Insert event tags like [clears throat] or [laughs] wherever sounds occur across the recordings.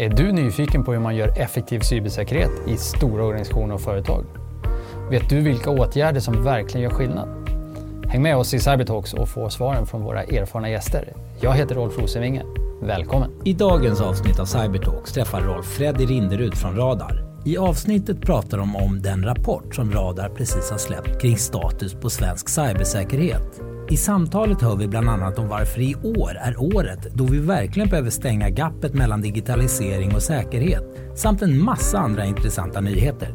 Är du nyfiken på hur man gör effektiv cybersäkerhet i stora organisationer och företag? Vet du vilka åtgärder som verkligen gör skillnad? Häng med oss i Cybertalks och få svaren från våra erfarna gäster. Jag heter Rolf Rosenvinge. Välkommen! I dagens avsnitt av Cybertalks träffar Rolf Freddy Rinderud från Radar. I avsnittet pratar de om den rapport som Radar precis har släppt kring status på svensk cybersäkerhet. I samtalet hör vi bland annat om varför i år är året då vi verkligen behöver stänga gappet mellan digitalisering och säkerhet samt en massa andra intressanta nyheter.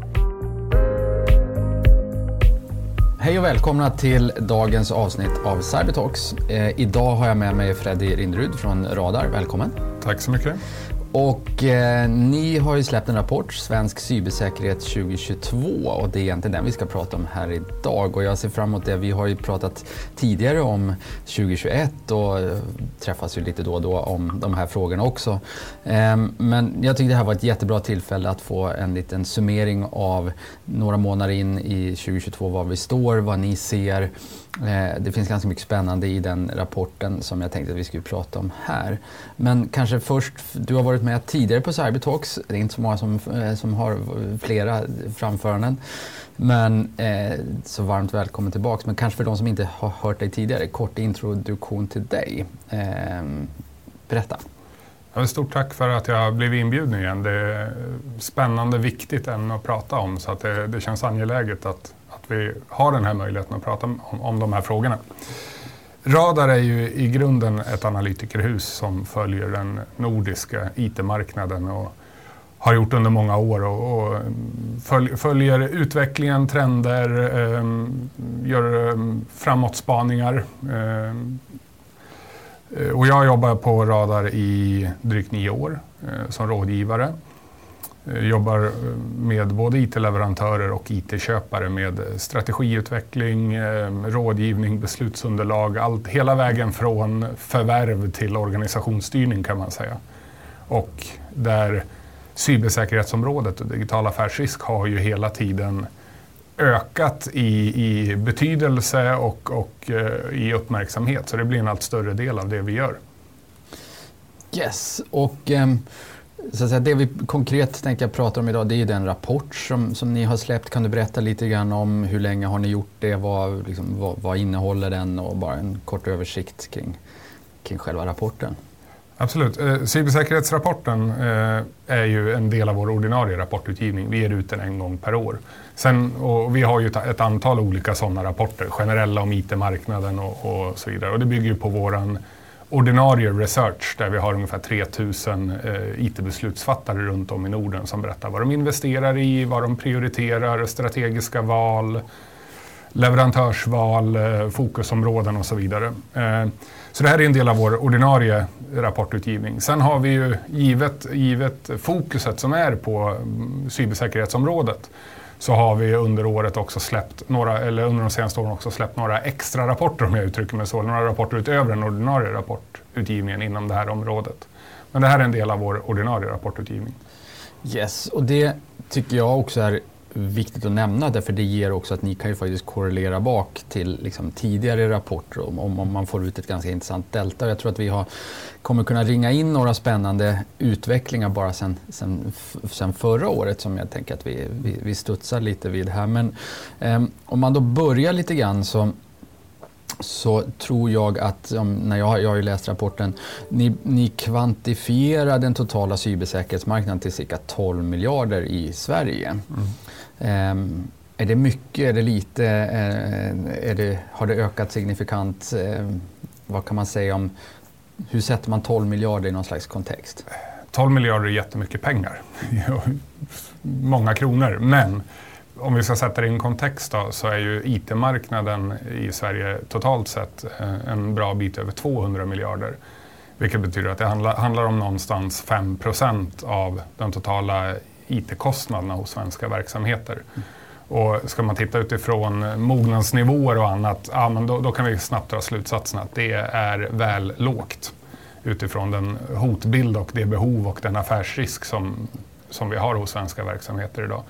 Hej och välkomna till dagens avsnitt av Cybertalks. Eh, idag har jag med mig Freddy Rinderud från Radar. Välkommen. Tack så mycket. Och eh, ni har ju släppt en rapport, Svensk cybersäkerhet 2022 och det är egentligen den vi ska prata om här idag. Och jag ser fram emot det. Vi har ju pratat tidigare om 2021 och eh, träffas ju lite då och då om de här frågorna också. Eh, men jag tycker det här var ett jättebra tillfälle att få en liten summering av några månader in i 2022, var vi står, vad ni ser Eh, det finns ganska mycket spännande i den rapporten som jag tänkte att vi skulle prata om här. Men kanske först, du har varit med tidigare på Cybertalks. Det är inte så många som, eh, som har flera framföranden. Men eh, så varmt välkommen tillbaka. Men kanske för de som inte har hört dig tidigare, kort introduktion till dig. Eh, berätta. Ja, stort tack för att jag blev inbjuden igen. Det är spännande, viktigt ämne att prata om så att det, det känns angeläget att att vi har den här möjligheten att prata om, om de här frågorna. Radar är ju i grunden ett analytikerhus som följer den nordiska IT-marknaden och har gjort under många år och, och följer utvecklingen, trender, eh, gör ehm, framåtspaningar. Ehm, eh, och jag jobbar på Radar i drygt nio år eh, som rådgivare. Eh, jobbar eh, med både IT-leverantörer och IT-köpare med eh, strategiutveckling, rådgivning, beslutsunderlag, allt, hela vägen från förvärv till organisationsstyrning kan man säga. Och där cybersäkerhetsområdet och digital affärsrisk har ju hela tiden ökat i, i betydelse och, och i uppmärksamhet. Så det blir en allt större del av det vi gör. Yes, och um så att säga, det vi konkret tänker prata om idag det är den rapport som, som ni har släppt. Kan du berätta lite grann om hur länge har ni gjort det? Vad, liksom, vad, vad innehåller den? Och bara en kort översikt kring, kring själva rapporten. Absolut. Eh, cybersäkerhetsrapporten eh, är ju en del av vår ordinarie rapportutgivning. Vi ger ut den en gång per år. Sen, och vi har ju ett antal olika sådana rapporter, generella om IT-marknaden och, och, så vidare. Och det bygger ju på våran ordinarie research där vi har ungefär 3000 eh, IT-beslutsfattare runt om i Norden som berättar vad de investerar i, vad de prioriterar, strategiska val, leverantörsval, eh, fokusområden och så vidare. Eh, så det här är en del av vår ordinarie rapportutgivning. Sen har vi ju givet, givet fokuset som är på mm, cybersäkerhetsområdet så har vi under året också släppt några, eller under de senaste åren också släppt några extra rapporter om jag uttrycker mig så. Några rapporter utöver den ordinarie rapportutgivningen inom det här området. Men det här är en del av vår ordinarie rapportutgivning. Yes, och det tycker jag också är viktigt att nämna därför det ger också att ni kan ju faktiskt korrelera bak till liksom, tidigare rapporter om, om, man får ut ett ganska intressant delta. Jag tror att vi har, kommer kunna ringa in några spännande utvecklingar bara sen, sen, sen förra året som jag tänker att vi, vi, vi studsar lite vid här. Men eh, om man då börjar lite grann så så tror jag att, när jag, jag har ju läst rapporten, ni, ni kvantifierar den totala cybersäkerhetsmarknaden till cirka 12 miljarder i Sverige. Mm. Ehm, är det mycket, är det lite, eh, är det, har det ökat signifikant? Ehm, vad kan man säga om, hur sätter man 12 miljarder i någon slags kontext? 12 miljarder är jättemycket pengar. [laughs] Många kronor. Men om vi ska sätta det i en kontext då, så är ju IT-marknaden i Sverige totalt sett eh, en bra bit över 200 miljarder. Vilket betyder att det handlar, handlar om någonstans 5 procent av den totala IT-kostnaderna hos svenska verksamheter. Mm. Och ska man titta utifrån mognadsnivåer och annat, ja, men då, då, kan vi snabbt dra slutsatsen att det är väl lågt utifrån den hotbild och det behov och den affärsrisk som, som vi har hos svenska verksamheter idag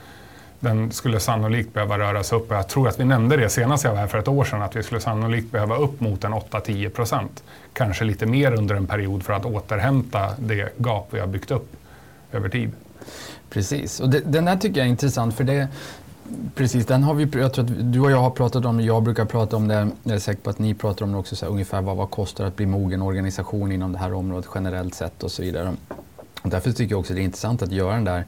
den skulle sannolikt behöva röras upp. Jag tror att vi nämnde det senast jag var här för ett år sedan, att vi skulle sannolikt behöva upp mot en 8-10 procent. Kanske lite mer under en period för att återhämta det gap vi har byggt upp över tid. Precis, och det, den där tycker jag är intressant för det Precis, den har vi, jag tror att du och jag har pratat om jag brukar prata om det, jag är säker på att ni pratar om det också, så här, ungefär vad, vad kostar att bli mogen organisation inom det här området generellt sett och så vidare. Och därför tycker jag också det är intressant att göra den där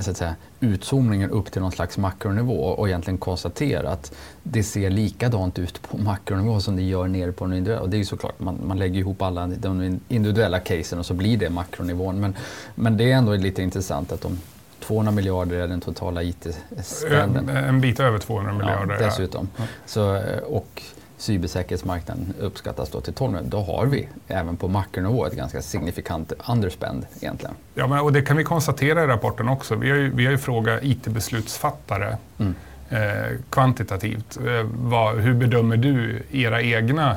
så att säga, utzoomningen upp till någon slags makronivå och egentligen konstatera att det ser likadant ut på makronivå som det gör nere på den individuella. Och det är ju såklart, man, man lägger ihop alla de individuella casen och så blir det makronivån. Men, men det är ändå lite intressant att de 200 miljarder är den totala IT-spenden. En bit över 200 miljarder. Ja, dessutom. Ja. Så, och cybersäkerhetsmarknaden uppskattas då till 12 miljarder. Då har vi även på makronivå ett ganska signifikant underspend egentligen. Ja, men, och det kan vi konstatera i rapporten också. Vi har ju, vi har ju frågat IT-beslutsfattare mm. eh, kvantitativt. Eh, vad, hur bedömer du era egna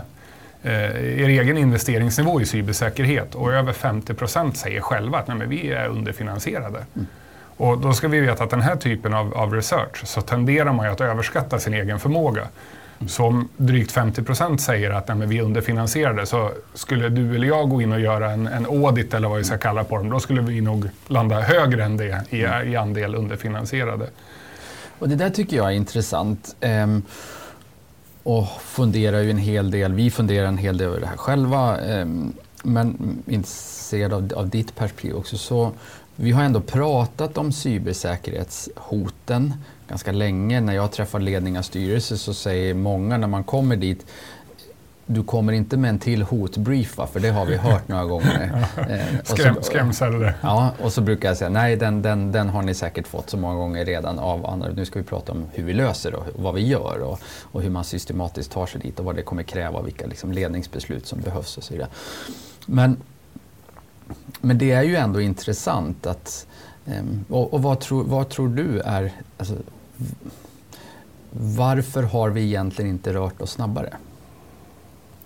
eh, er egen investeringsnivå i cybersäkerhet och över 50 procent säger själva att nej, vi är underfinansierade. Mm. Och då ska vi veta att den här typen av, av research så tenderar man ju att överskatta sin egen förmåga. Så om drygt 50 procent säger att nej, men vi är underfinansierade så skulle du eller jag gå in och göra en, en audit eller vad vi ska kalla på dem, då skulle vi nog landa högre än det i, i andel underfinansierade. Och det där tycker jag är intressant. Ehm, och funderar ju en hel del, vi funderar en hel del över det här själva. Ehm, men intresserad av, av ditt perspektiv också. Så vi har ändå pratat om cybersäkerhetshoten ganska länge. När jag träffar ledning av styrelser så säger många när man kommer dit du kommer inte med en till hotbrief va? för det har vi hört några gånger. [laughs] Eh, Skräm, skrämsel. Ja, och så brukar jag säga nej den, den, den har ni säkert fått så många gånger redan av andra. Nu ska vi prata om hur vi löser och vad vi gör och, och hur man systematiskt tar sig dit och vad det kommer kräva och vilka liksom, ledningsbeslut som behövs och så vidare. Men men det är ju ändå intressant att... Ehm, och, och vad, tror, vad tror du är... Alltså, varför har vi egentligen inte rört oss snabbare?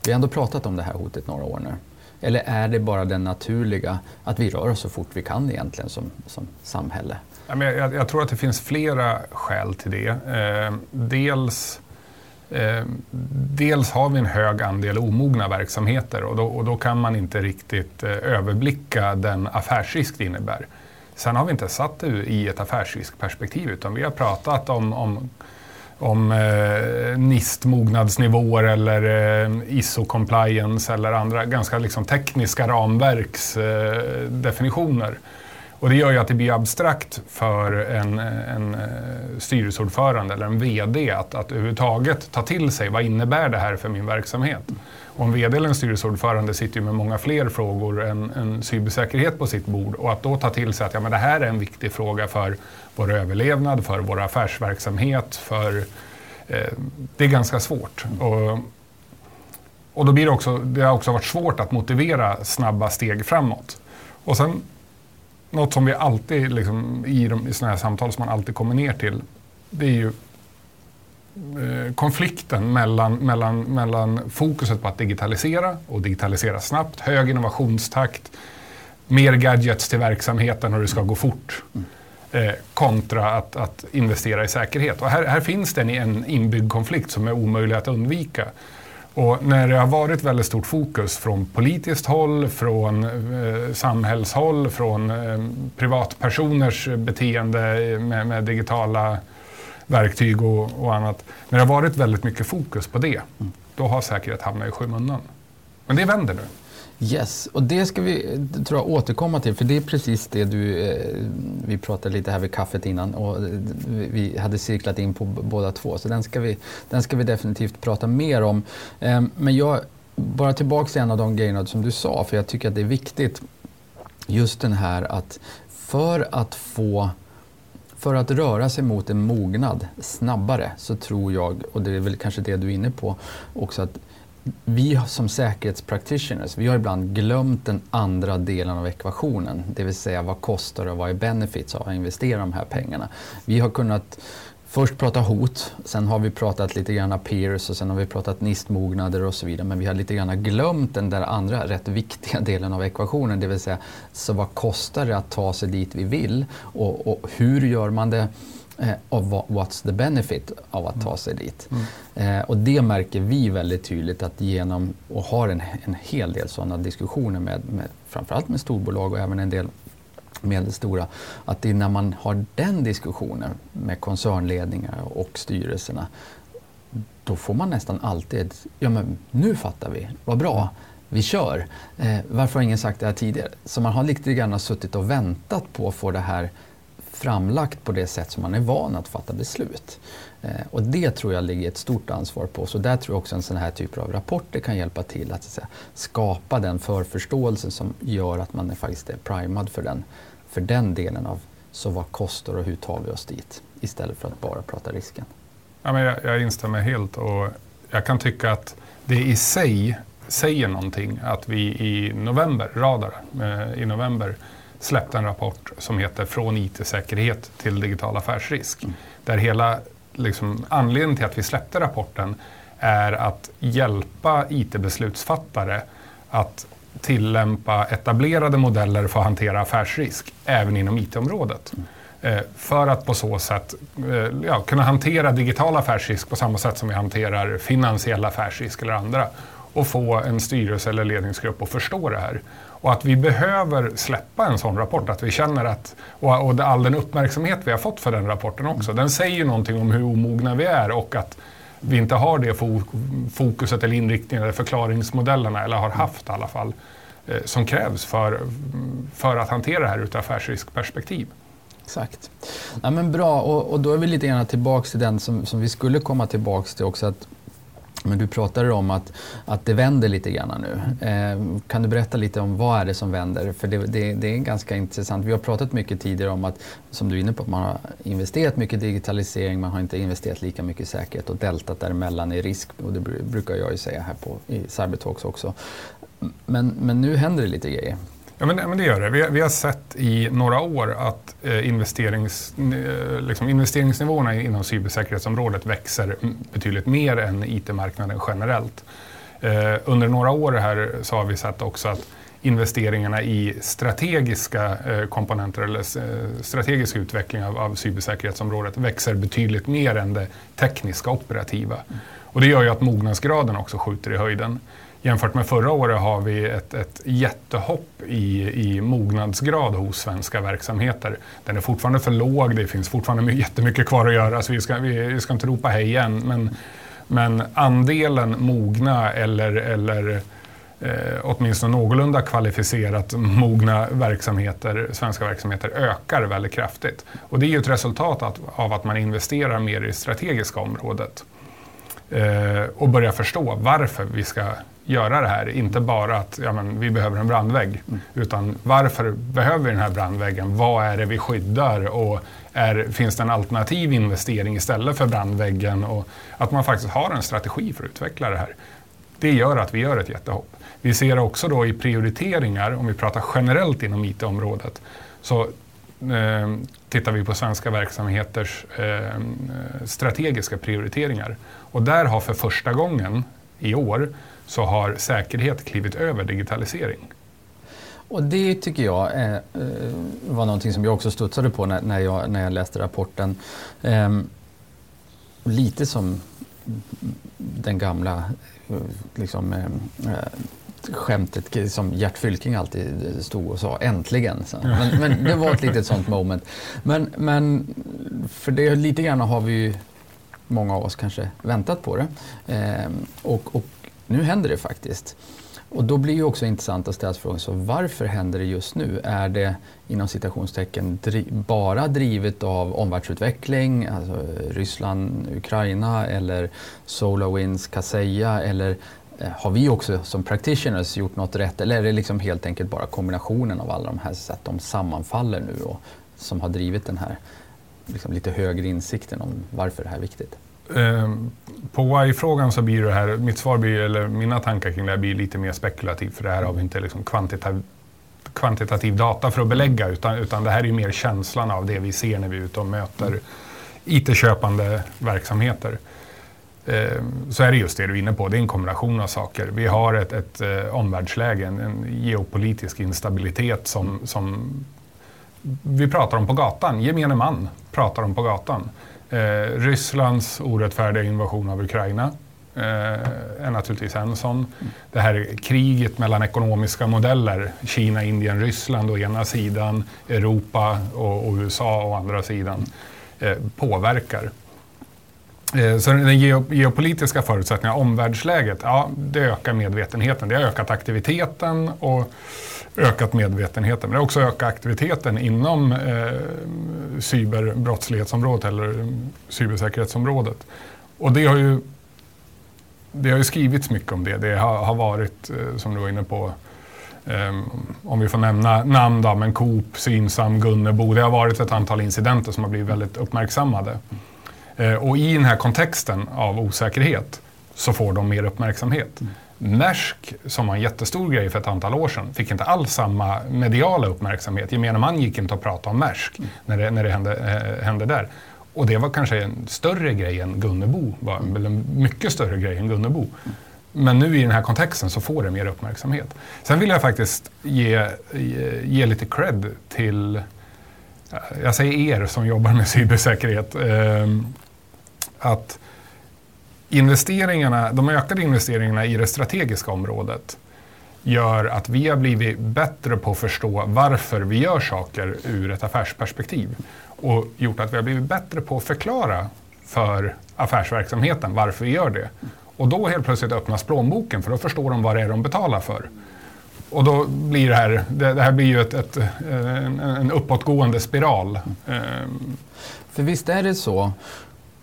Vi har ändå pratat om det här hotet några år nu. Eller är det bara den naturliga, att vi rör oss så fort vi kan egentligen som, som samhälle? Jag, jag tror att det finns flera skäl till det. Eh, dels eh, dels har vi en hög andel omogna verksamheter och då, och då kan man inte riktigt eh, överblicka den affärsrisk det innebär. Sen har vi inte satt det i ett affärsriskperspektiv utan vi har pratat om, om, om eh, NIST-mognadsnivåer eller eh, ISO-compliance eller andra ganska liksom, tekniska ramverksdefinitioner. Eh, och det gör ju att det blir abstrakt för en, en eh, styrelseordförande eller en VD att, att överhuvudtaget ta till sig vad innebär det här för min verksamhet. Och en VD eller en styrelseordförande sitter ju med många fler frågor än, än cybersäkerhet på sitt bord och att då ta till sig att ja, men det här är en viktig fråga för vår överlevnad, för vår affärsverksamhet, för, eh, det är ganska svårt. Och, och då blir det, också, det har också varit svårt att motivera snabba steg framåt. Och sen något som vi alltid, liksom, i, de, i sådana här samtal som man alltid kommer ner till, det är ju konflikten mellan, mellan, mellan fokuset på att digitalisera och digitalisera snabbt, hög innovationstakt, mer gadgets till verksamheten och det ska gå fort. Eh, kontra att, att, investera i säkerhet. Och här, här finns det en inbyggd konflikt som är omöjlig att undvika. Och när det har varit väldigt stort fokus från politiskt håll, från eh, samhällshåll, från eh, privatpersoners beteende med, med digitala verktyg och, och, annat. När det har varit väldigt mycket fokus på det, då har säkerhet hamnat i skymundan. Men det vänder nu. Yes, och det ska vi tror jag, återkomma till för det är precis det du, eh, vi pratade lite här vid kaffet innan och vi hade cirklat in på båda två så den ska vi, den ska vi definitivt prata mer om. Eh, men jag, bara tillbaka till en av de grejerna som du sa för jag tycker att det är viktigt. Just den här att för att få för att röra sig mot en mognad snabbare så tror jag, och det är väl kanske det du är inne på också, att vi som säkerhetspractitioners, vi har ibland glömt den andra delen av ekvationen. Det vill säga vad kostar det och vad är benefits av att investera de här pengarna. Vi har kunnat först prata hot, sen har vi pratat lite grann peers och sen har vi pratat NIST-mognader och så vidare. Men vi har lite grann glömt den där andra rätt viktiga delen av ekvationen. Det vill säga, så vad kostar det att ta sig dit vi vill och, och hur gör man det eh, of what's the benefit av att ta mm. sig dit. Mm. Eh, och det märker vi väldigt tydligt att genom, och har en, en hel del sådana diskussioner med, med framförallt med storbolag och även en del medelstora, att det är när man har den diskussionen med koncernledningar och styrelserna, då får man nästan alltid, ja men nu fattar vi, vad bra, vi kör. Eh, varför har ingen sagt det här tidigare? Så man har lite grann suttit och väntat på att få det här framlagt på det sätt som man är van att fatta beslut. Eh, och det tror jag ligger ett stort ansvar på. Så där tror jag också en sån här typ av rapporter kan hjälpa till att, att säga, skapa den förförståelse som gör att man är faktiskt är primad för den, för den delen av så vad kostar och hur tar vi oss dit? Istället för att bara prata risken. Ja, men jag, jag instämmer helt och jag kan tycka att det i sig säger någonting att vi i november, Radar, eh, i november släppte en rapport som heter Från IT-säkerhet till digital affärsrisk. Mm. Där hela liksom, anledningen till att vi släppte rapporten är att hjälpa IT-beslutsfattare att tillämpa etablerade modeller för att hantera affärsrisk även inom IT-området. Eh, för att på så sätt eh, ja, kunna hantera digital affärsrisk på samma sätt som vi hanterar finansiell affärsrisk eller andra och få en styrelse eller ledningsgrupp att förstå det här. Och att vi behöver släppa en sån rapport, att vi känner att, och, och all den uppmärksamhet vi har fått för den rapporten också, den säger ju någonting om hur omogna vi är och att vi inte har det fokuset eller inriktningen eller förklaringsmodellerna, eller har haft i alla fall, eh, som krävs för, för att hantera det här ur ett affärsriskperspektiv. Exakt. Ja, men bra, och, och, då är vi lite grann tillbaka till den som, som vi skulle komma tillbaka till också. Att men du pratade om att, att det vänder lite grann nu. Eh, kan du berätta lite om vad är det som vänder? För det, det, det, är ganska intressant. Vi har pratat mycket tidigare om att, som du är inne på, man har investerat mycket i digitalisering, man har inte investerat lika mycket i säkerhet och deltat däremellan i risk. Och det brukar jag ju säga här på, i Cybertalks också. Men, men nu händer det lite grejer. Ja, men, men det gör det. Vi, vi, har sett i några år att eh, investerings, eh, liksom investeringsnivåerna inom cybersäkerhetsområdet växer betydligt mer än IT-marknaden generellt. Eh, under några år här så har vi sett också att investeringarna i strategiska eh, komponenter eller eh, strategisk utveckling av, av cybersäkerhetsområdet växer betydligt mer än det tekniska operativa. Och det gör ju att mognadsgraden också skjuter i höjden. Jämfört med förra året har vi ett, ett jättehopp i, i mognadsgrad hos svenska verksamheter. Den är fortfarande för låg, det finns fortfarande jättemycket kvar att göra så vi ska, vi, vi ska inte ropa hej än. Men, men andelen mogna eller, eller eh, åtminstone någorlunda kvalificerat mogna verksamheter, svenska verksamheter ökar väldigt kraftigt. Och det är ju ett resultat av att man investerar mer i det strategiska området eh, och börjar förstå varför vi ska göra det här. Inte bara att ja, men, vi behöver en brandvägg, mm. utan varför behöver vi den här brandväggen? Vad är det vi skyddar? Och är, finns det en alternativ investering istället för brandväggen? Och att man faktiskt har en strategi för att utveckla det här. Det gör att vi gör ett jättehopp. Vi ser också då i prioriteringar, om vi pratar generellt inom IT-området, så eh, tittar vi på svenska verksamheters eh, strategiska prioriteringar. Och där har för första gången i år så har säkerhet klivit över digitalisering. Och det tycker jag eh, var någonting som jag också studsade på när, när, jag, när jag läste rapporten. Eh, lite som den gamla eh, liksom, eh, eh, skämtet som Gert Fylking alltid stod och sa, äntligen. Men, men, det var ett litet sånt moment. Men, men för det lite grann har vi ju, många av oss kanske väntat på det. Eh, och, och nu händer det faktiskt. Och då blir det också intressant att ställa frågan, så varför händer det just nu? Är det inom citationstecken dri bara drivet av omvärldsutveckling, alltså Ryssland, Ukraina eller SolarWinds, Kaseya eller eh, har vi också som practitioners gjort något rätt eller är det liksom helt enkelt bara kombinationen av alla de här så att de sammanfaller nu och som har drivit den här liksom lite högre insikten om varför det här är viktigt? Ehm, på why-frågan så blir det här, mitt svar blir, eller mina tankar kring det här blir lite mer spekulativt för det här har vi inte liksom kvantitativ, kvantitativ data för att belägga utan, utan det här är mer känslan av det vi ser när vi är ute och möter IT-köpande verksamheter. Ehm, så är det just det du är inne på, det är en kombination av saker. Vi har ett, ett eh, omvärldsläge, en, en geopolitisk instabilitet som, som vi pratar om på gatan, gemene man pratar om på gatan. Eh, Rysslands orättfärdiga invasion av Ukraina. eh, är naturligtvis en sån. Det här kriget mellan ekonomiska modeller, Kina, Indien, Ryssland å ena sidan, Europa och, och USA å andra sidan, eh, påverkar. Eh, så den geopolitiska förutsättningarna, omvärldsläget, ja, det ökar medvetenheten. Det har ökat aktiviteten och ökat medvetenheten. Men det har också ökat aktiviteten inom eh, cyberbrottslighetsområdet eller cybersäkerhetsområdet. Och det har ju, det har ju skrivits mycket om det. Det har, har varit, eh, som du var inne på, eh, om vi får nämna namn då, men Coop, Synsam, Gunnebo. Det har varit ett antal incidenter som har blivit väldigt uppmärksammade. Eh, och i den här kontexten av osäkerhet så får de mer uppmärksamhet. Maersk, som var en jättestor grej för ett antal år sedan, fick inte alls samma mediala uppmärksamhet. Gemene man gick inte att prata om Maersk när det, när det hände, eh, hände där. Och det var kanske en större grej än Gunnebo, var, eller en mycket större grej än Gunnebo. Men nu i den här kontexten så får det mer uppmärksamhet. Sen vill jag faktiskt ge, ge, ge lite cred till, eh, jag säger er som jobbar med cybersäkerhet, eh, att investeringarna, de ökade investeringarna i det strategiska området gör att vi har blivit bättre på att förstå varför vi gör saker ur ett affärsperspektiv. Och gjort att vi har blivit bättre på att förklara för affärsverksamheten varför vi gör det. Och då helt plötsligt öppnas plånboken för då förstår de vad det är de betalar för. Och då blir det här, det, det här blir ju ett, ett, en, en uppåtgående spiral. För visst är det så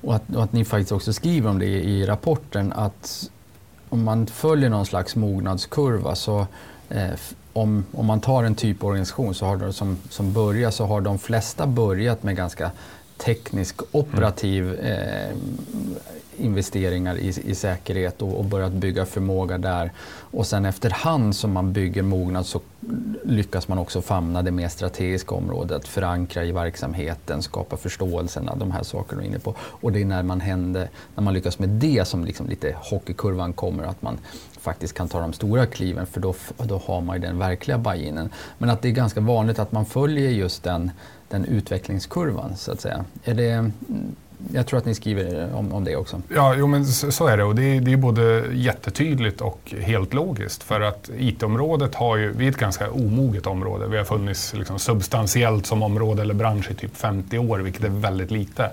och att, och att ni faktiskt också skriver om det i, rapporten att om man följer någon slags mognadskurva så eh, om, om man tar en typorganisation så har de, som, som börjar så har de flesta börjat med ganska teknisk operativ mm. eh, investeringar i, i säkerhet och, och, börjat bygga förmåga där. Och sen efterhand som man bygger mognad så lyckas man också famna det mer strategiska området, förankra i verksamheten, skapa förståelsen, de här sakerna du är inne på. Och det är när man, händer, när man lyckas med det som liksom lite hockeykurvan kommer, att man faktiskt kan ta de stora kliven för då, då har man ju den verkliga buy-inen. Men att det är ganska vanligt att man följer just den, den utvecklingskurvan så att säga. Är det, jag tror att ni skriver om, om det också. Ja, jo, men så, så är det och det är, det är både jättetydligt och helt logiskt. För att IT-området har ju, vi är ett ganska omoget område. Vi har funnits liksom substantiellt som område eller bransch i typ 50 år, vilket är väldigt lite.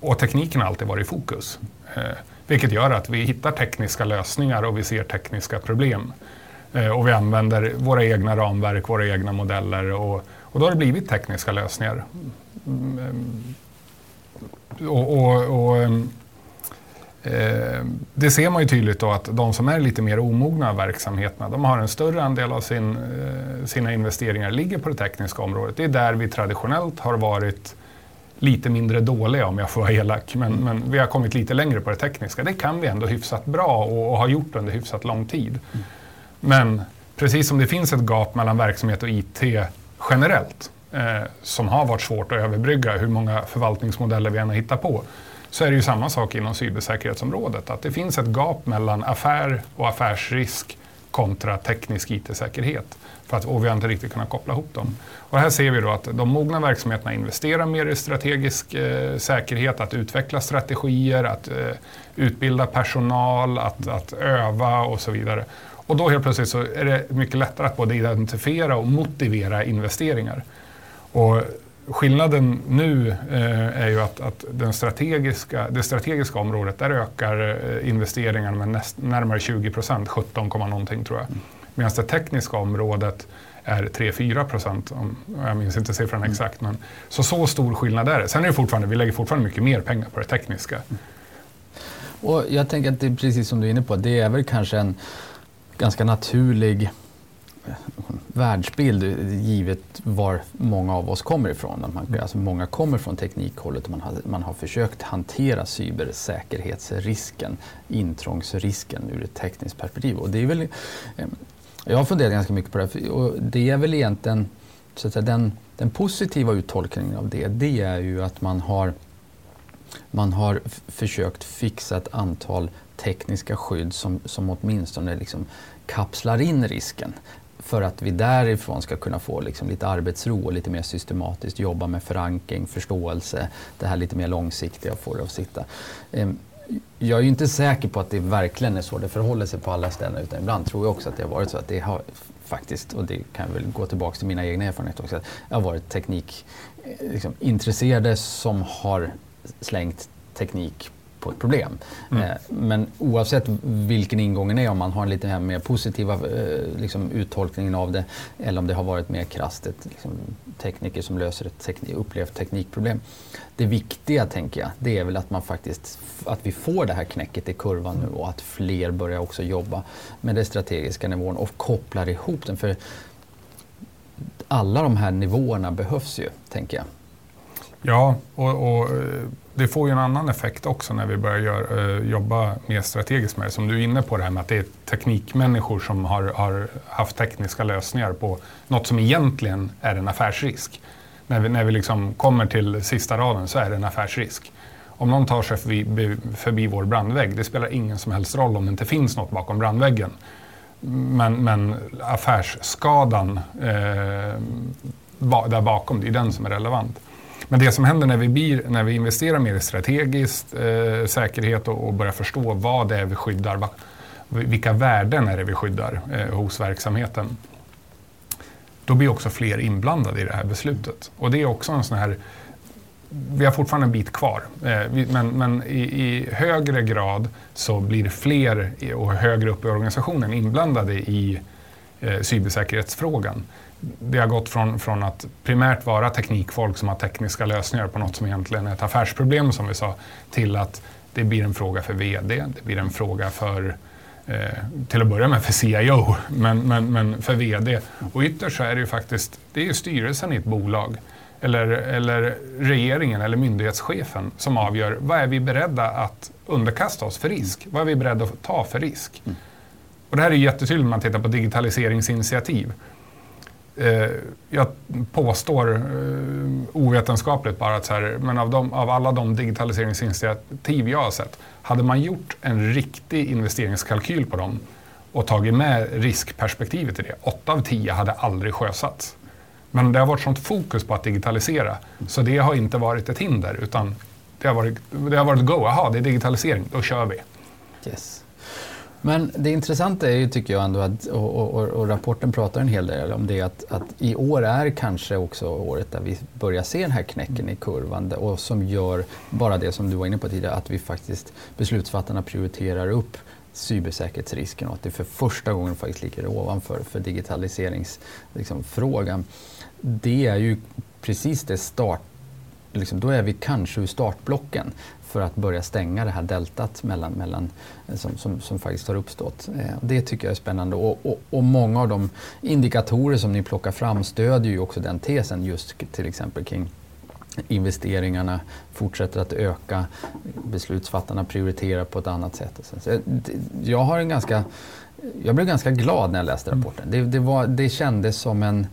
Och tekniken har alltid varit i fokus. Eh, vilket gör att vi hittar tekniska lösningar och vi ser tekniska problem. Eh, och vi använder våra egna ramverk, våra egna modeller och, och då har det blivit tekniska lösningar. Mm, mm och, och, och eh, det ser man ju tydligt då att de som är lite mer omogna av verksamheterna, de har en större andel av sin, eh, sina investeringar ligger på det tekniska området. Det är där vi traditionellt har varit lite mindre dåliga om jag får vara elak. Men, men, vi har kommit lite längre på det tekniska. Det kan vi ändå hyfsat bra och, och har gjort under hyfsat lång tid. Mm. Men precis som det finns ett gap mellan verksamhet och IT generellt eh, som har varit svårt att överbrygga, hur många förvaltningsmodeller vi än har hittat på, så är det ju samma sak inom cybersäkerhetsområdet. Att det finns ett gap mellan affär och affärsrisk kontra teknisk IT-säkerhet. För att, och vi har inte riktigt kunnat koppla ihop dem. Och här ser vi då att de mogna verksamheterna investerar mer i strategisk eh, säkerhet, att utveckla strategier, att eh, utbilda personal, att, att öva och så vidare. Och då helt plötsligt så är det mycket lättare att både identifiera och motivera investeringar. Och skillnaden nu eh, är ju att, att, den strategiska, det strategiska området, där ökar eh, investeringarna med näst, närmare 20 procent, 17, någonting tror jag. Mm. Medan det tekniska området är 3-4 procent, jag minns inte siffran mm. exakt. Men, så så stor skillnad är det. Sen är det fortfarande, vi lägger fortfarande mycket mer pengar på det tekniska. Mm. Och jag tänker att det är precis som du är inne på, det är väl kanske en ganska naturlig världsbild givet var många av oss kommer ifrån. Man, mm. alltså många kommer från teknikhållet och man har, man har försökt hantera cybersäkerhetsrisken, intrångsrisken ur ett tekniskt perspektiv. Och det är väl, eh, jag har funderat ganska mycket på det och det är väl egentligen så att säga, den, den positiva uttolkningen av det, det är ju att man har man har försökt fixa ett antal tekniska skydd som, som åtminstone liksom kapslar in risken för att vi därifrån ska kunna få liksom lite arbetsro och lite mer systematiskt jobba med förankring, förståelse, det här lite mer långsiktiga, få det att sitta. Ehm, jag är ju inte säker på att det verkligen är så det förhåller sig på alla ställen utan ibland tror jag också att det har varit så att det har faktiskt, och det kan jag väl gå tillbaka till mina egna erfarenheter också, att jag har varit teknikintresserade eh, liksom, som har slängt teknik på ett problem. Mm. Eh, men oavsett vilken ingången är, om man har en lite mer positiva eh, liksom, uttolkningen av det eller om det har varit mer krasst ett liksom, tekniker som löser ett teknik, upplevt teknikproblem. Det viktiga, tänker jag, det är väl att man faktiskt att vi får det här knäcket i kurvan nu och att fler börjar också jobba med den strategiska nivån och kopplar ihop den. För alla de här nivåerna behövs ju, tänker jag. Ja, och, och eh, det får ju en annan effekt också när vi börjar gör, eh, jobba mer strategiskt med det. Som du är inne på det här med att det är teknikmänniskor som har, har, haft tekniska lösningar på något som egentligen är en affärsrisk. När vi, när vi liksom kommer till sista raden så är det en affärsrisk. Om någon tar sig förbi, förbi vår brandvägg, det spelar ingen som helst roll om det inte finns något bakom brandväggen. Men, men affärsskadan eh, där bakom, det är den som är relevant. Men det som händer när vi, blir, när vi investerar mer i strategiskt eh, säkerhet och, och börjar förstå vad det är vi skyddar, vilka värden är det vi skyddar eh, hos verksamheten, då blir också fler inblandade i det här beslutet. Och det är också en sån här vi har fortfarande en bit kvar, eh, men, men i, i, högre grad så blir fler och högre upp i organisationen inblandade i eh, cybersäkerhetsfrågan det har gått från, från att primärt vara teknikfolk som har tekniska lösningar på något som egentligen är ett affärsproblem som vi sa, till att det blir en fråga för VD, det blir en fråga för eh, till att börja med för CIO, men, men, men för VD. Och ytterst så är det ju faktiskt det är styrelsen i ett bolag eller, eller regeringen eller myndighetschefen som avgör vad är vi beredda att underkasta oss för risk? Vad är vi beredda att ta för risk? Mm. Och det här är jättetydligt när man tittar på digitaliseringsinitiativ. Eh, jag påstår eh, ovetenskapligt bara att så här, men av, de, av alla de digitaliseringsinitiativ jag har sett, hade man gjort en riktig investeringskalkyl på dem och tagit med riskperspektivet i det, åtta av tio hade aldrig sjösatts. Men det har varit sånt fokus på att digitalisera, så det har inte varit ett hinder, utan det har varit, det har varit go. Jaha, det är digitalisering, då kör vi. Yes. Men det intressanta är ju, tycker jag ändå, att, och, och, och, rapporten pratar en hel del om det, att, att i år är kanske också året där vi börjar se den här knäcken i kurvan och som gör bara det som du var inne på tidigare, att vi faktiskt, beslutsfattarna prioriterar upp cybersäkerhetsrisken och att det för första gången faktiskt ligger ovanför för digitaliseringsfrågan. Liksom, det är ju precis det start Liksom, då är vi kanske ur startblocken för att börja stänga det här deltat mellan, mellan, eh, som, som, som faktiskt har uppstått. Eh, det tycker jag är spännande och, och, och, många av de indikatorer som ni plockar fram stödjer ju också den tesen just till exempel kring investeringarna fortsätter att öka, beslutsfattarna prioriterar på ett annat sätt. Så, jag, har en ganska, jag blev ganska glad när jag läste mm. rapporten. Det, det, var, det kändes som en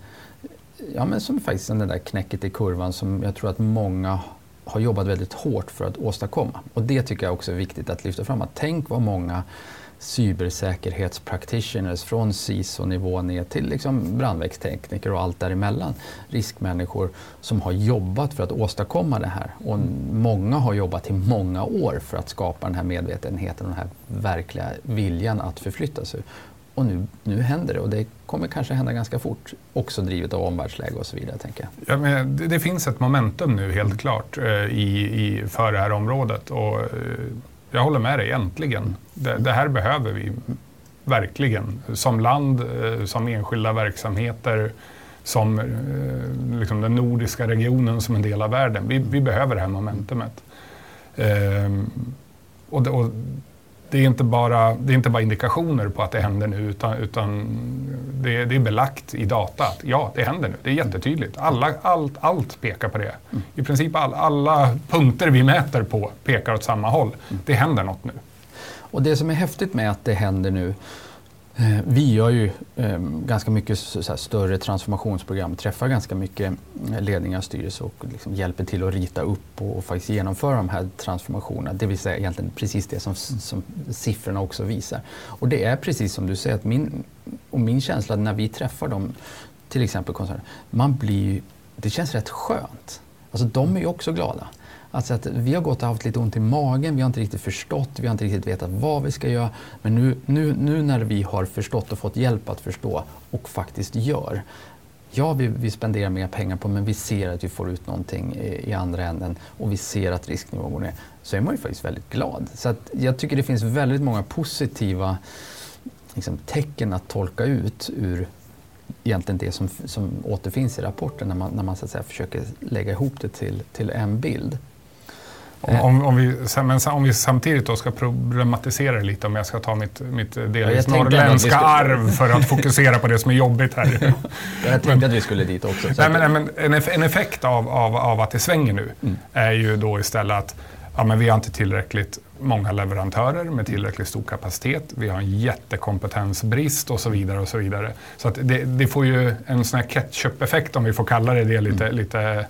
ja, men som faktiskt den där knäcket i kurvan som jag tror att många har jobbat väldigt hårt för att åstadkomma. Och det tycker jag också är viktigt att lyfta fram. Att tänk vad många cybersäkerhetspraktitioners från CISO-nivå ner till liksom brandvägstekniker och allt däremellan. Riskmänniskor som har jobbat för att åstadkomma det här. Och många har jobbat i många år för att skapa den här medvetenheten och den här verkliga viljan att förflytta sig. Och nu, nu händer det och det kommer kanske hända ganska fort. Också drivet av omvärldsläge och så vidare. Tänker jag. Ja, men det, det finns ett momentum nu helt klart eh, i, i, för det här området. Och, eh, jag håller med dig, äntligen. Det, det, här behöver vi verkligen. Som land, eh, som enskilda verksamheter, som liksom den nordiska regionen som en del av världen. Vi, vi behöver det här momentumet. Ehm, och, det, och det är, inte bara, det är inte bara indikationer på att det händer nu utan, utan det, det, är belagt i data att ja, det händer nu. Det är jättetydligt. Alla, allt, allt pekar på det. I princip all, alla punkter vi mäter på pekar åt samma håll. Det händer något nu. Och det som är häftigt med att det händer nu Eh, vi gör ju eh, ganska mycket större transformationsprogram, träffar ganska mycket eh, ledningar och styrelser och liksom hjälper till att rita upp och, faktiskt genomföra de här transformationerna. Det vill säga egentligen precis det som, som siffrorna också visar. Och det är precis som du säger, att min, och min känsla när vi träffar dem, till exempel koncerner, man blir, det känns rätt skönt. Alltså de är ju också glada Alltså att vi har gått och haft lite ont i magen, vi har inte riktigt förstått, vi har inte riktigt vetat vad vi ska göra. Men nu, nu, nu när vi har förstått och fått hjälp att förstå och faktiskt gör. Ja, vi, vi spenderar mer pengar på men vi ser att vi får ut någonting i, i andra änden och vi ser att risknivån går ner. Så är man ju faktiskt väldigt glad. Så att jag tycker det finns väldigt många positiva liksom, tecken att tolka ut ur egentligen det som, som återfinns i rapporten när man, när man så att säga, försöker lägga ihop det till, till en bild. Om, om, vi, men om vi samtidigt då ska problematisera lite, om jag ska ta mitt, mitt delvis norrländska skulle... arv för att fokusera på det som är jobbigt här. [laughs] jag tänkte men, att vi skulle dit också. Nej, men, men en, effekt av, av, av att det svänger nu mm. är ju då istället att ja, men vi har inte tillräckligt många leverantörer med tillräckligt stor kapacitet. Vi har en jättekompetensbrist och så vidare. och Så vidare. Så det, det får ju en sån här ketchup-effekt om vi får kalla det det lite, mm. lite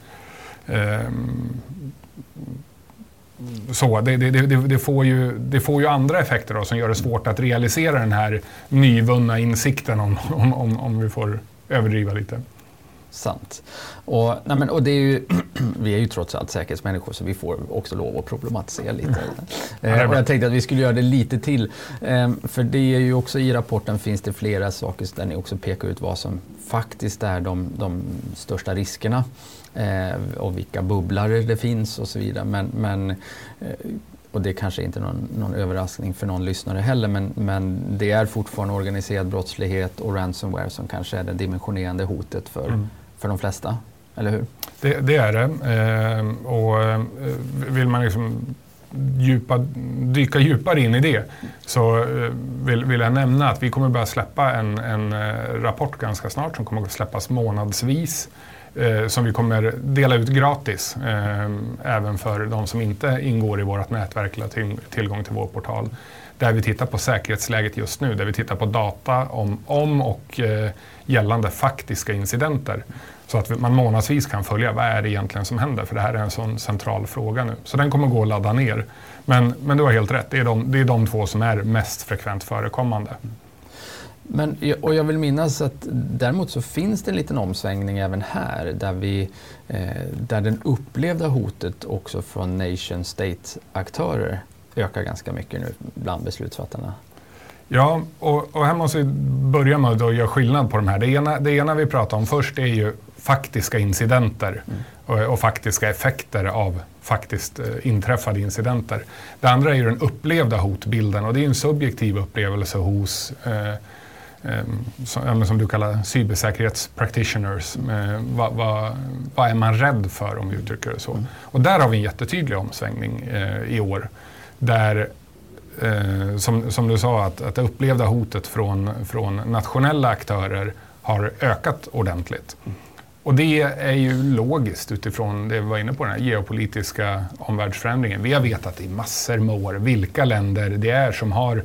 um, så, det, det, det, får ju, det får ju andra effekter då, som gör det svårt att realisera den här nyvunna insikten om, om, om, om vi får överdriva lite. Sant. Och, nej men, och det är ju, [clears throat] vi är ju trots allt säkerhetsmänniskor så vi får också lov att problematisera lite. eh, och jag tänkte att vi skulle göra det lite till. Eh, för det är ju också i rapporten finns det flera saker där ni också pekar ut vad som faktiskt är de, de största riskerna eh, och vilka bubblare det finns och så vidare. Men, men eh, och det kanske inte är någon, någon, överraskning för någon lyssnare heller, men, men det är fortfarande organiserad brottslighet och ransomware som kanske är det dimensionerande hotet för, mm. för de flesta, eller hur? Det, det är det. Eh, och eh, vill man liksom djupa, dyka djupare in i det så eh, vill, vill, jag nämna att vi kommer börja släppa en, en rapport ganska snart som kommer att släppas månadsvis eh, som vi kommer dela ut gratis eh, även för de som inte ingår i vårt nätverk eller till, tillgång till vår portal. Där vi tittar på säkerhetsläget just nu, där vi tittar på data om, om och eh, gällande faktiska incidenter. Så att man månadsvis kan följa vad är det egentligen som händer, för det här är en sån central fråga nu. Så den kommer gå att ladda ner. Men, men du har helt rätt, det är, de, det är de två som är mest frekvent förekommande. Men, och jag vill minnas att däremot så finns det en liten omsvängning även här där, vi, eh, där den upplevda hotet också från nation state-aktörer ökar ganska mycket nu bland beslutsfattarna. Ja, och, och här måste vi börja med att göra skillnad på de här. Det ena, det ena vi pratar om först är ju faktiska incidenter mm. och, och, faktiska effekter av faktiskt eh, inträffade incidenter. Det andra är ju den upplevda hotbilden och det är en subjektiv upplevelse hos eh, Ehm, som, som du kallar cybersäkerhetspractitioners. Vad, vad, vad, är man rädd för om vi uttrycker det så? Mm. Och där har vi en jättetydlig omsvängning eh, i år. Där, eh, som, som du sa, att, att det upplevda hotet från, från nationella aktörer har ökat ordentligt. Mm. Och det är ju logiskt utifrån det vi var inne på, den här geopolitiska omvärldsförändringen. Vi har vetat i massor med år vilka länder det är som har Eh,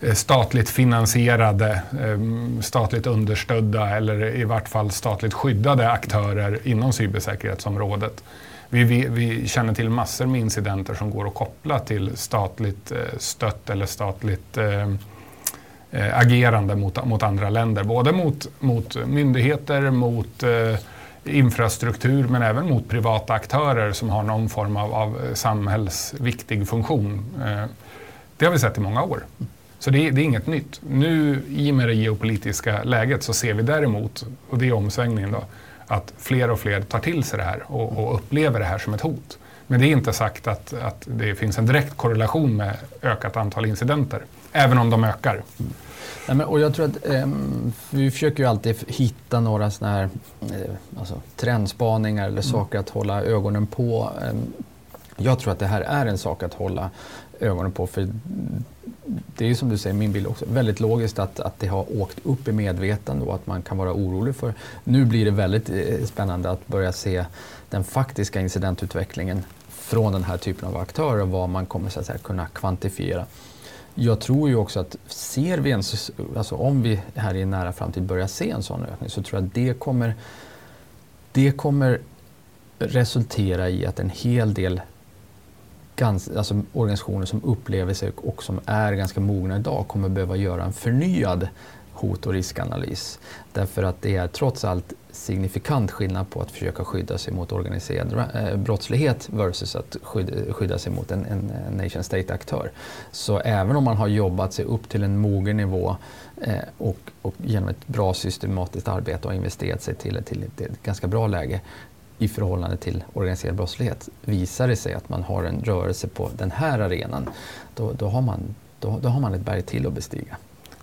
Eh, statligt finansierade, eh, statligt understödda eller i vart fall statligt skyddade aktörer inom cybersäkerhetsområdet. Vi, vi, vi, känner till massor med incidenter som går att koppla till statligt eh, stött eller statligt agerande mot, mot andra länder. Både mot, mot myndigheter, mot infrastruktur men även mot privata aktörer som har någon form av, av samhällsviktig funktion. Det har vi sett i många år. Så det är, det är, inget nytt. Nu i och med det geopolitiska läget så ser vi däremot, och det är omsvängningen då, att fler och fler tar till sig det här och, och upplever det här som ett hot. Men det är inte sagt att, att det finns en direkt korrelation med ökat antal incidenter, även om de ökar. Nej, men, och jag tror att eh, vi försöker ju alltid hitta några såna här eh, alltså, trendspaningar eller mm. saker att hålla ögonen på. Eh, jag tror att det här är en sak att hålla ögonen på. För det är ju som du säger, min bild också, väldigt logiskt att, att det har åkt upp i medvetande och att man kan vara orolig för. Nu blir det väldigt eh, spännande att börja se den faktiska incidentutvecklingen från den här typen av aktörer och vad man kommer så att säga, kunna kvantifiera. Jag tror ju också att ser vi en, alltså om vi här i en nära framtid börjar se en sån ökning så tror jag att det kommer, det kommer resultera i att en hel del ganska, alltså organisationer som upplever sig och som är ganska mogna idag kommer behöva göra en förnyad hot och riskanalys. Därför att det är trots allt signifikant skillnad på att försöka skydda sig mot organiserad eh, brottslighet versus att skydda, sig mot en, en nation state-aktör. Så även om man har jobbat sig upp till en mogen nivå eh, och, och, genom ett bra systematiskt arbete har investerat sig till, till ett ganska bra läge i förhållande till organiserad brottslighet. Visar det sig att man har en rörelse på den här arenan, då, då, har, man, då, då har man ett berg till att bestiga.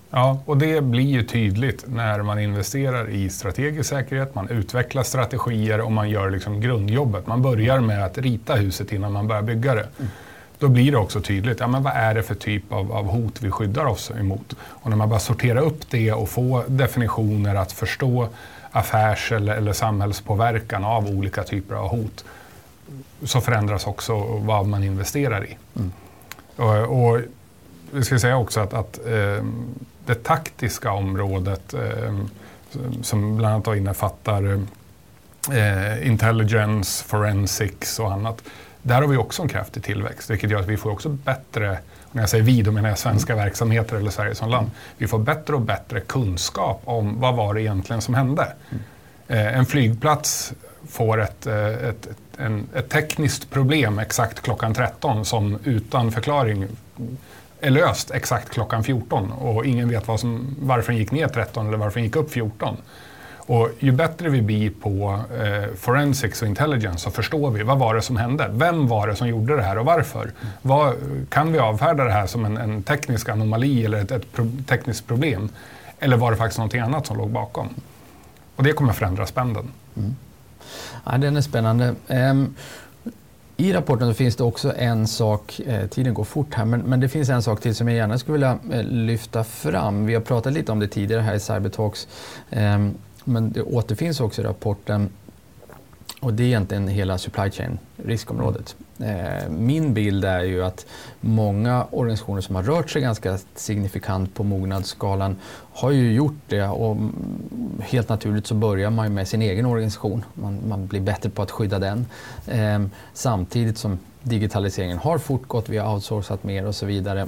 Ja, och det blir ju tydligt när man investerar i strategisk säkerhet, man utvecklar strategier och man gör liksom grundjobbet. Man börjar med att rita huset innan man börjar bygga det. Mm. Då blir det också tydligt, ja, men vad är det för typ av, av, hot vi skyddar oss emot? Och när man bara sorterar upp det och får definitioner att förstå affärs eller, eller samhällspåverkan av olika typer av hot så förändras också vad man investerar i. Mm. Och, och vi ska säga också att, att eh, det taktiska området eh, som bland annat innefattar eh, intelligence, forensics och annat. Där har vi också en kraftig tillväxt, vilket gör att vi får också bättre, när jag säger vi, då menar jag svenska verksamheter eller Sverige som land. Vi får bättre och bättre kunskap om vad var det egentligen som hände. Eh, en flygplats får ett, eh, ett, en, ett tekniskt problem exakt klockan 13 som utan förklaring är löst exakt klockan 14 och ingen vet vad som, varför den gick ner 13 eller varför den gick upp 14. Och ju bättre vi blir på eh, forensics och intelligence så förstår vi vad var det som hände. Vem var det som gjorde det här och varför? Mm. Vad, kan vi avfärda det här som en, en teknisk anomali eller ett, ett pro tekniskt problem? Eller var det faktiskt någonting annat som låg bakom? Och det kommer förändra spänden. Mm. Ja, den är spännande. Um, i rapporten finns det också en sak, eh, tiden går fort här, men, men, det finns en sak till som jag gärna skulle vilja eh, lyfta fram. Vi har pratat lite om det tidigare här i Cybertalks, eh, men det återfinns också i rapporten och det är egentligen hela supply chain riskområdet. Eh, min bild är ju att många organisationer som har rört sig ganska signifikant på mognadsskalan har ju gjort det och helt naturligt så börjar man med sin egen organisation. Man, man blir bättre på att skydda den. Eh, samtidigt som digitaliseringen har fortgått, vi har outsourcat mer och så vidare.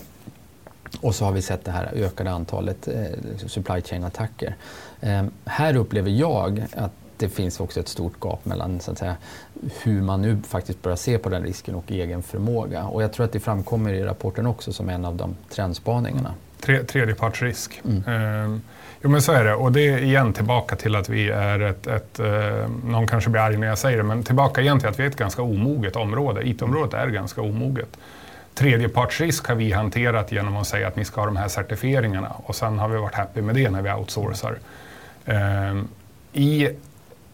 Och så har vi sett det här ökade antalet eh, supply chain-attacker. Eh, här upplever jag att det finns också ett stort gap mellan så att säga, hur man nu faktiskt börjar se på den risken och egen förmåga. Och jag tror att det framkommer i rapporten också som en av de trendspaningarna. Tre, tredjepartsrisk. Mm. Eh, jo men så är det. Och det är igen tillbaka till att vi är ett, ett eh, någon kanske blir arg när jag säger det, men tillbaka igen till att vi är ett ganska omoget område. IT-området är ganska omoget. Tredjepartsrisk har vi hanterat genom att säga att ni ska ha de här certifieringarna och sen har vi varit happy med det när vi outsourcar. Eh, Ehm, I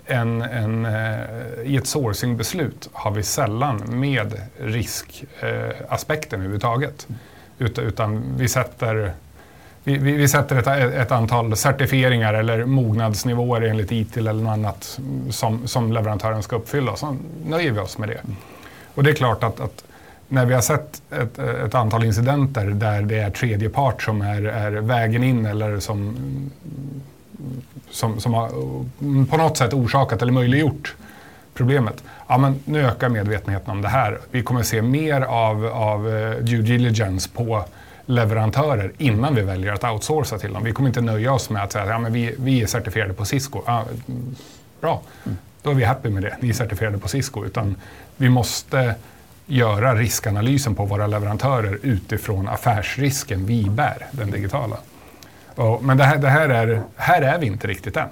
en, en, eh, i ett sourcingbeslut har vi sällan med riskaspekten eh, överhuvudtaget. Utan, utan vi sätter, vi, vi sätter ett, ett, antal certifieringar eller mognadsnivåer enligt ITIL eller något annat som, som leverantören ska uppfylla. Så nöjer vi oss med det. Och det är klart att, att när vi har sett ett, ett, antal incidenter där det är tredje part som är, är vägen in eller som som, som har mm, på något sätt orsakat eller möjliggjort problemet. Ja, men nu ökar medvetenheten om det här. Vi kommer se mer av, av eh, due diligence på leverantörer innan vi väljer att outsourca till dem. Vi kommer inte nöja oss med att säga att ja, men vi, vi är certifierade på Cisco. Ja, bra, då är vi happy med det. Ni är certifierade på Cisco. Utan vi måste göra riskanalysen på våra leverantörer utifrån affärsrisken vi bär, den digitala. Och, men det här, det här, är, här är vi inte riktigt än.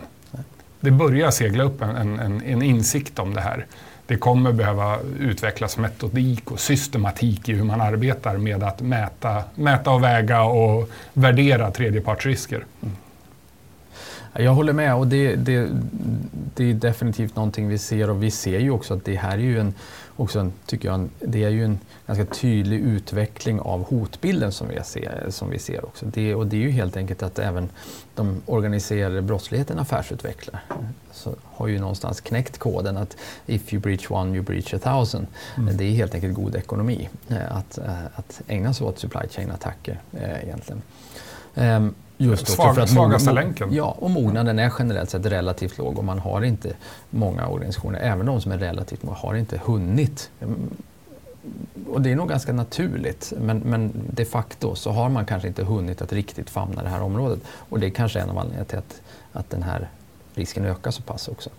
Det börjar segla upp en, en, en insikt om det här. Det kommer behöva utvecklas metodik och systematik i hur man arbetar med att mäta, mäta och väga och värdera tredjepartsrisker. Mm. Jag håller med och det, det, det, är definitivt någonting vi ser och vi ser ju också att det här är ju en, också en, tycker jag, det är ju en ganska tydlig utveckling av hotbilden som vi ser. Som vi ser också. Det, och det är ju helt enkelt att även de organiserade brottsligheten affärsutvecklar så har ju någonstans knäckt koden att if you breach one you breach a thousand. Mm. Det är helt enkelt god ekonomi eh, att, eh, att ägna sig åt supply chain-attacker eh, egentligen. Just Svag, för att svagaste länken. Ja, och mognaden är generellt sett relativt låg och man har inte många organisationer, även de som är relativt många, har inte hunnit mm, och det är nog ganska naturligt, men, men de facto så har man kanske inte hunnit att riktigt famna det här området. Och det är kanske en av anledningarna till att, att den här risken ökar så pass också.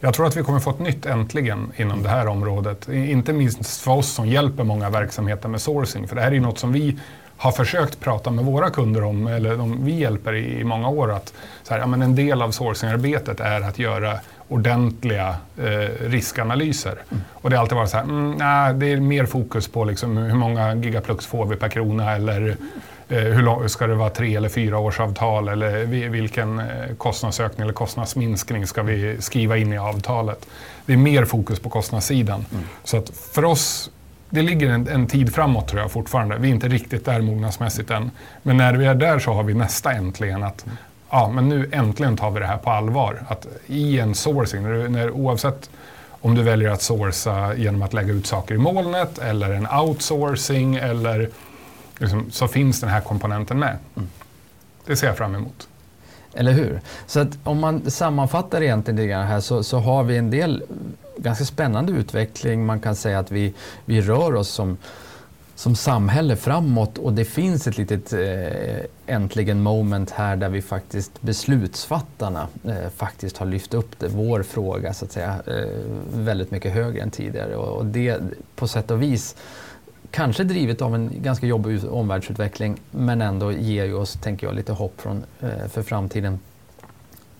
Jag tror att vi kommer få ett nytt äntligen inom det här området. Inte minst för oss som hjälper många verksamheter med sourcing. För det här är något som vi har försökt prata med våra kunder om, eller de vi hjälper i, många år. Att så här, ja, men en del av sourcingarbetet är att göra ordentliga eh, riskanalyser. Mm. Och det har alltid varit så här, mm, nej, det är mer fokus på liksom hur många gigaplux får vi per krona eller eh, hur lång, ska det vara tre eller fyra års avtal eller vilken eh, kostnadsökning eller kostnadsminskning ska vi skriva in i avtalet. Det är mer fokus på kostnadssidan. Mm. Så att för oss det ligger en, en, tid framåt tror jag fortfarande. Vi är inte riktigt där mognadsmässigt än. Men när vi är där så har vi nästa äntligen. att ja, men nu äntligen tar vi det här på allvar. Att i en sourcing, när, när, oavsett om du väljer att sourca genom att lägga ut saker i molnet eller en outsourcing eller liksom, så finns den här komponenten med. Mm. Det ser jag fram emot. Eller hur? Så att om man sammanfattar egentligen det här så, så har vi en del ganska spännande utveckling. Man kan säga att vi, vi rör oss som, som samhälle framåt och det finns ett litet eh, äntligen moment här där vi faktiskt beslutsfattarna eh, faktiskt har lyft upp det, vår fråga så att säga eh, väldigt mycket högre än tidigare och, och det på sätt och vis kanske drivet av en ganska jobbig omvärldsutveckling men ändå ger ju oss, tänker jag, lite hopp från, eh, för framtiden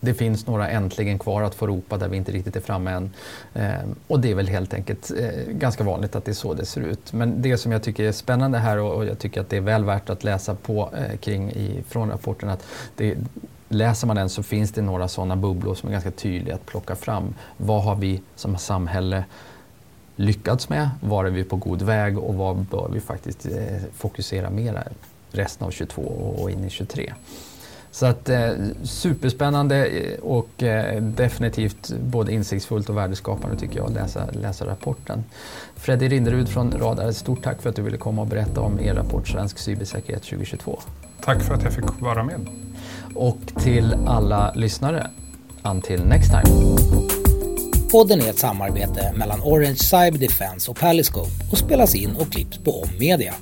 det finns några äntligen kvar att få ropa där vi inte riktigt är framme än. Eh, och det är väl helt enkelt eh, ganska vanligt att det är så det ser ut. Men det som jag tycker är spännande här och, och jag tycker att det är väl värt att läsa på eh, kring i, från rapporten att det, läser man den så finns det några sådana bubblor som är ganska tydliga att plocka fram. Vad har vi som samhälle lyckats med? Var är vi på god väg och vad bör vi faktiskt eh, fokusera mer resten av 22 och in i 23? Så att eh, superspännande eh, och eh, definitivt både insiktsfullt och värdeskapande tycker jag att läsa, läsa rapporten. Freddy Rinderud från Radar, stort tack för att du ville komma och berätta om er rapport Svensk cybersäkerhet 2022. Tack för att jag fick vara med. Och till alla lyssnare, until next time. Podden är ett samarbete mellan Orange Cyber Defense och Paliscope och spelas in och klipps på Om Media.